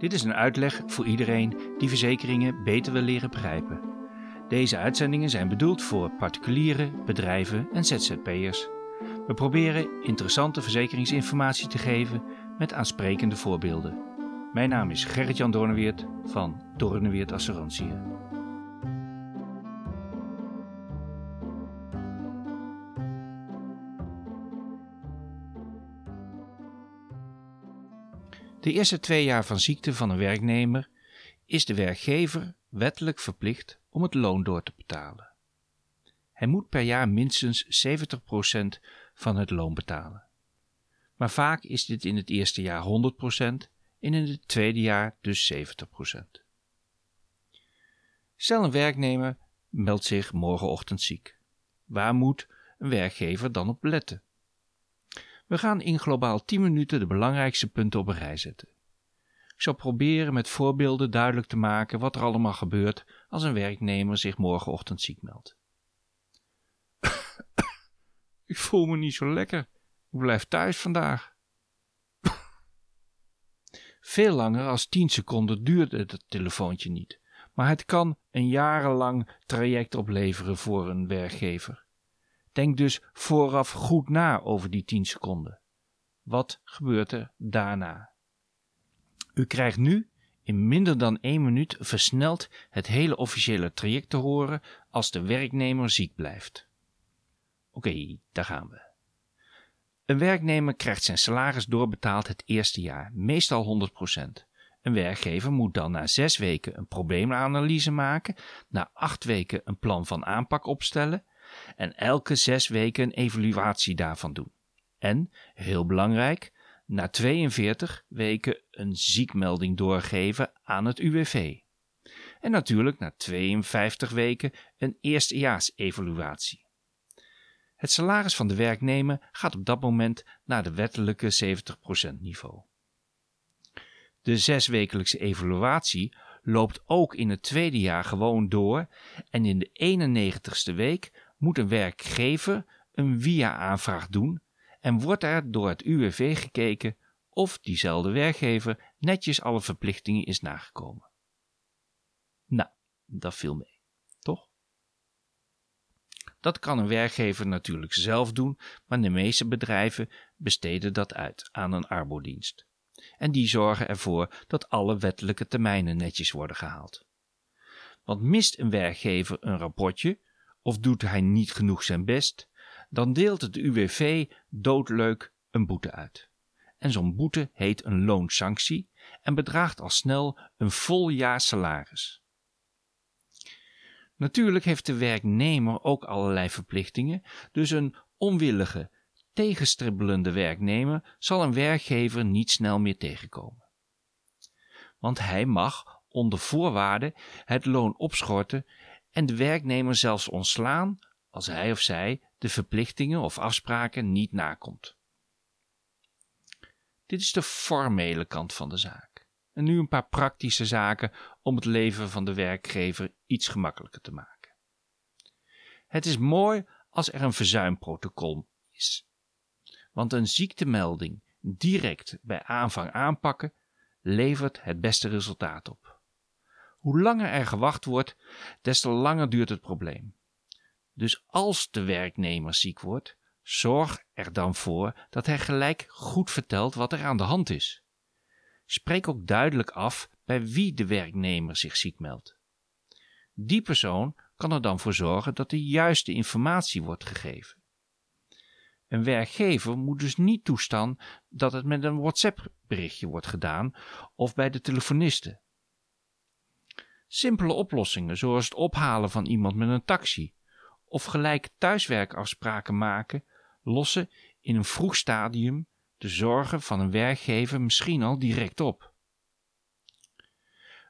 Dit is een uitleg voor iedereen die verzekeringen beter wil leren begrijpen. Deze uitzendingen zijn bedoeld voor particulieren, bedrijven en ZZP'ers. We proberen interessante verzekeringsinformatie te geven met aansprekende voorbeelden. Mijn naam is Gerrit-Jan Doorneweert van Doorneweert Assurantie. De eerste twee jaar van ziekte van een werknemer is de werkgever wettelijk verplicht om het loon door te betalen. Hij moet per jaar minstens 70% van het loon betalen. Maar vaak is dit in het eerste jaar 100% en in het tweede jaar dus 70%. Stel een werknemer meldt zich morgenochtend ziek. Waar moet een werkgever dan op letten? We gaan in globaal 10 minuten de belangrijkste punten op een rij zetten. Ik zal proberen met voorbeelden duidelijk te maken wat er allemaal gebeurt als een werknemer zich morgenochtend ziek meldt. Ik voel me niet zo lekker. Ik blijf thuis vandaag. Veel langer als 10 seconden duurt het telefoontje niet, maar het kan een jarenlang traject opleveren voor een werkgever. Denk dus vooraf goed na over die 10 seconden. Wat gebeurt er daarna? U krijgt nu in minder dan 1 minuut versneld het hele officiële traject te horen als de werknemer ziek blijft. Oké, daar gaan we. Een werknemer krijgt zijn salaris doorbetaald het eerste jaar, meestal 100%. Een werkgever moet dan na zes weken een probleemanalyse maken, na acht weken een plan van aanpak opstellen en elke zes weken een evaluatie daarvan doen. En, heel belangrijk, na 42 weken een ziekmelding doorgeven aan het UWV. En natuurlijk na 52 weken een eerstejaars-evaluatie. Het salaris van de werknemer gaat op dat moment naar de wettelijke 70% niveau. De zeswekelijkse evaluatie loopt ook in het tweede jaar gewoon door en in de 91ste week moet een werkgever een via-aanvraag doen en wordt er door het UWV gekeken of diezelfde werkgever netjes alle verplichtingen is nagekomen. Nou, dat viel mee, toch? Dat kan een werkgever natuurlijk zelf doen, maar de meeste bedrijven besteden dat uit aan een arbodienst. En die zorgen ervoor dat alle wettelijke termijnen netjes worden gehaald. Want mist een werkgever een rapportje of doet hij niet genoeg zijn best, dan deelt het UWV doodleuk een boete uit. En zo'n boete heet een loonsanctie en bedraagt al snel een vol jaar salaris. Natuurlijk heeft de werknemer ook allerlei verplichtingen, dus een onwillige, tegenstribbelende werknemer zal een werkgever niet snel meer tegenkomen. Want hij mag onder voorwaarde het loon opschorten en de werknemer zelfs ontslaan als hij of zij de verplichtingen of afspraken niet nakomt. Dit is de formele kant van de zaak. En nu een paar praktische zaken om het leven van de werkgever iets gemakkelijker te maken. Het is mooi als er een verzuimprotocol is. Want een ziektemelding direct bij aanvang aanpakken levert het beste resultaat op. Hoe langer er gewacht wordt, des te langer duurt het probleem. Dus als de werknemer ziek wordt, zorg er dan voor dat hij gelijk goed vertelt wat er aan de hand is. Spreek ook duidelijk af bij wie de werknemer zich ziek meldt. Die persoon kan er dan voor zorgen dat de juiste informatie wordt gegeven. Een werkgever moet dus niet toestaan dat het met een WhatsApp-berichtje wordt gedaan of bij de telefoniste. Simpele oplossingen, zoals het ophalen van iemand met een taxi of gelijk thuiswerkafspraken maken, lossen in een vroeg stadium de zorgen van een werkgever misschien al direct op.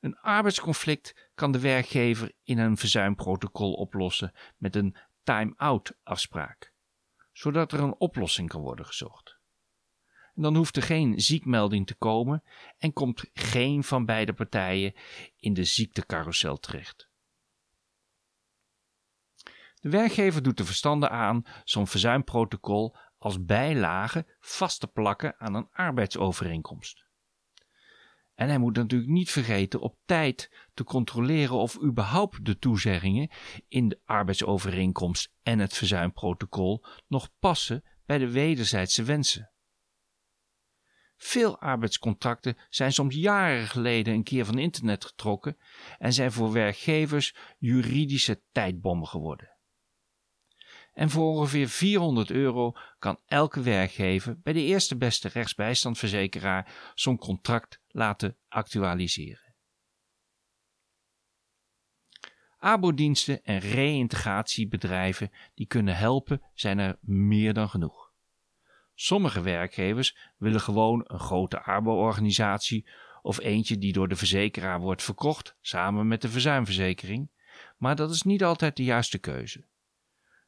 Een arbeidsconflict kan de werkgever in een verzuimprotocol oplossen met een time-out afspraak, zodat er een oplossing kan worden gezocht dan hoeft er geen ziekmelding te komen en komt geen van beide partijen in de ziektecarousel terecht. De werkgever doet de verstanden aan zo'n verzuimprotocol als bijlage vast te plakken aan een arbeidsovereenkomst. En hij moet natuurlijk niet vergeten op tijd te controleren of überhaupt de toezeggingen in de arbeidsovereenkomst en het verzuimprotocol nog passen bij de wederzijdse wensen. Veel arbeidscontracten zijn soms jaren geleden een keer van internet getrokken en zijn voor werkgevers juridische tijdbommen geworden. En voor ongeveer 400 euro kan elke werkgever bij de eerste beste rechtsbijstandverzekeraar zo'n contract laten actualiseren. Abo-diensten en reïntegratiebedrijven die kunnen helpen zijn er meer dan genoeg. Sommige werkgevers willen gewoon een grote abo-organisatie of eentje die door de verzekeraar wordt verkocht samen met de verzuimverzekering, maar dat is niet altijd de juiste keuze.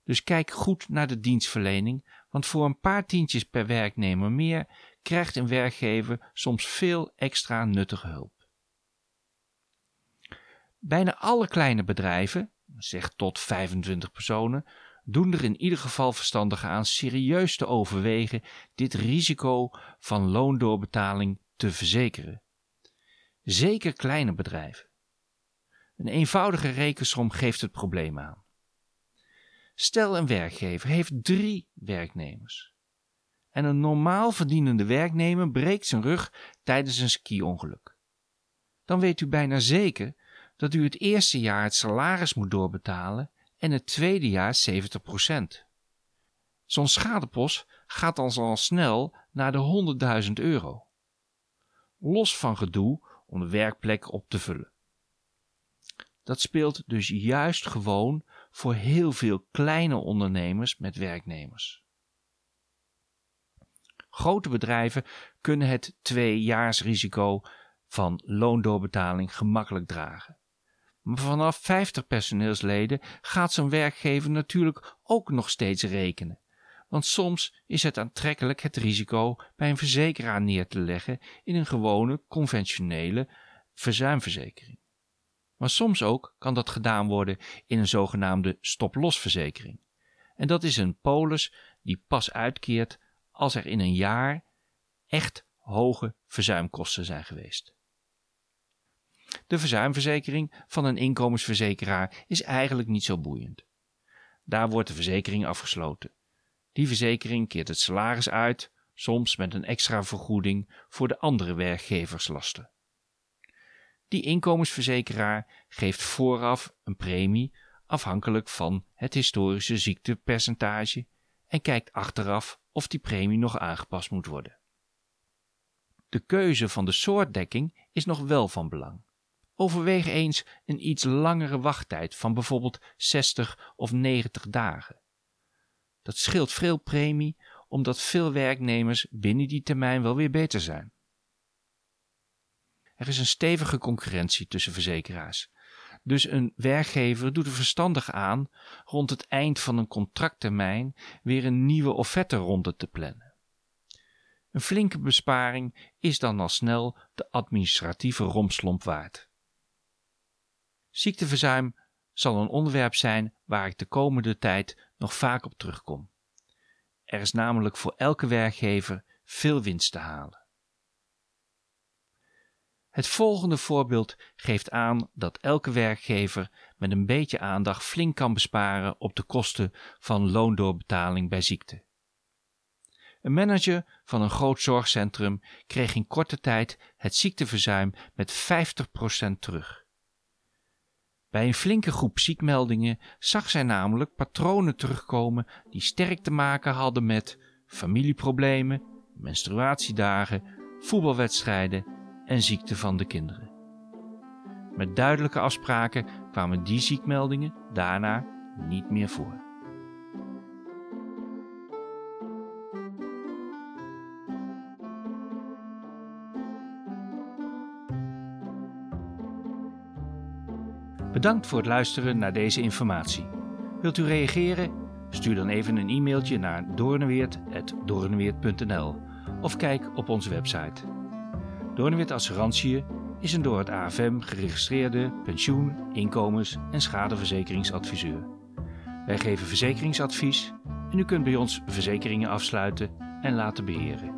Dus kijk goed naar de dienstverlening, want voor een paar tientjes per werknemer meer krijgt een werkgever soms veel extra nuttige hulp. Bijna alle kleine bedrijven, zeg tot 25 personen, doen er in ieder geval verstandig aan serieus te overwegen dit risico van loondoorbetaling te verzekeren. Zeker kleine bedrijven. Een eenvoudige rekensom geeft het probleem aan. Stel een werkgever heeft drie werknemers. En een normaal verdienende werknemer breekt zijn rug tijdens een ski-ongeluk. Dan weet u bijna zeker dat u het eerste jaar het salaris moet doorbetalen en het tweede jaar 70%. Zo'n schadepost gaat dan al snel naar de 100.000 euro. Los van gedoe om de werkplek op te vullen. Dat speelt dus juist gewoon voor heel veel kleine ondernemers met werknemers. Grote bedrijven kunnen het tweejaarsrisico van loondoorbetaling gemakkelijk dragen. Maar vanaf 50 personeelsleden gaat zo'n werkgever natuurlijk ook nog steeds rekenen. Want soms is het aantrekkelijk het risico bij een verzekeraar neer te leggen in een gewone conventionele verzuimverzekering. Maar soms ook kan dat gedaan worden in een zogenaamde stop-losverzekering. En dat is een polis die pas uitkeert als er in een jaar echt hoge verzuimkosten zijn geweest. De verzuimverzekering van een inkomensverzekeraar is eigenlijk niet zo boeiend. Daar wordt de verzekering afgesloten. Die verzekering keert het salaris uit, soms met een extra vergoeding voor de andere werkgeverslasten. Die inkomensverzekeraar geeft vooraf een premie afhankelijk van het historische ziektepercentage en kijkt achteraf of die premie nog aangepast moet worden. De keuze van de soort dekking is nog wel van belang. Overweeg eens een iets langere wachttijd van bijvoorbeeld 60 of 90 dagen. Dat scheelt veel premie omdat veel werknemers binnen die termijn wel weer beter zijn. Er is een stevige concurrentie tussen verzekeraars. Dus een werkgever doet er verstandig aan rond het eind van een contracttermijn weer een nieuwe offerteronde te plannen. Een flinke besparing is dan al snel de administratieve romslomp waard. Ziekteverzuim zal een onderwerp zijn waar ik de komende tijd nog vaak op terugkom. Er is namelijk voor elke werkgever veel winst te halen. Het volgende voorbeeld geeft aan dat elke werkgever met een beetje aandacht flink kan besparen op de kosten van loondoorbetaling bij ziekte. Een manager van een groot zorgcentrum kreeg in korte tijd het ziekteverzuim met 50% terug. Bij een flinke groep ziekmeldingen zag zij namelijk patronen terugkomen die sterk te maken hadden met familieproblemen, menstruatiedagen, voetbalwedstrijden en ziekte van de kinderen. Met duidelijke afspraken kwamen die ziekmeldingen daarna niet meer voor. Bedankt voor het luisteren naar deze informatie. Wilt u reageren? Stuur dan even een e-mailtje naar doornweert.doornweert.nl of kijk op onze website. Doornwit Assurantie is een door het AFM geregistreerde pensioen-, inkomens- en schadeverzekeringsadviseur. Wij geven verzekeringsadvies en u kunt bij ons verzekeringen afsluiten en laten beheren.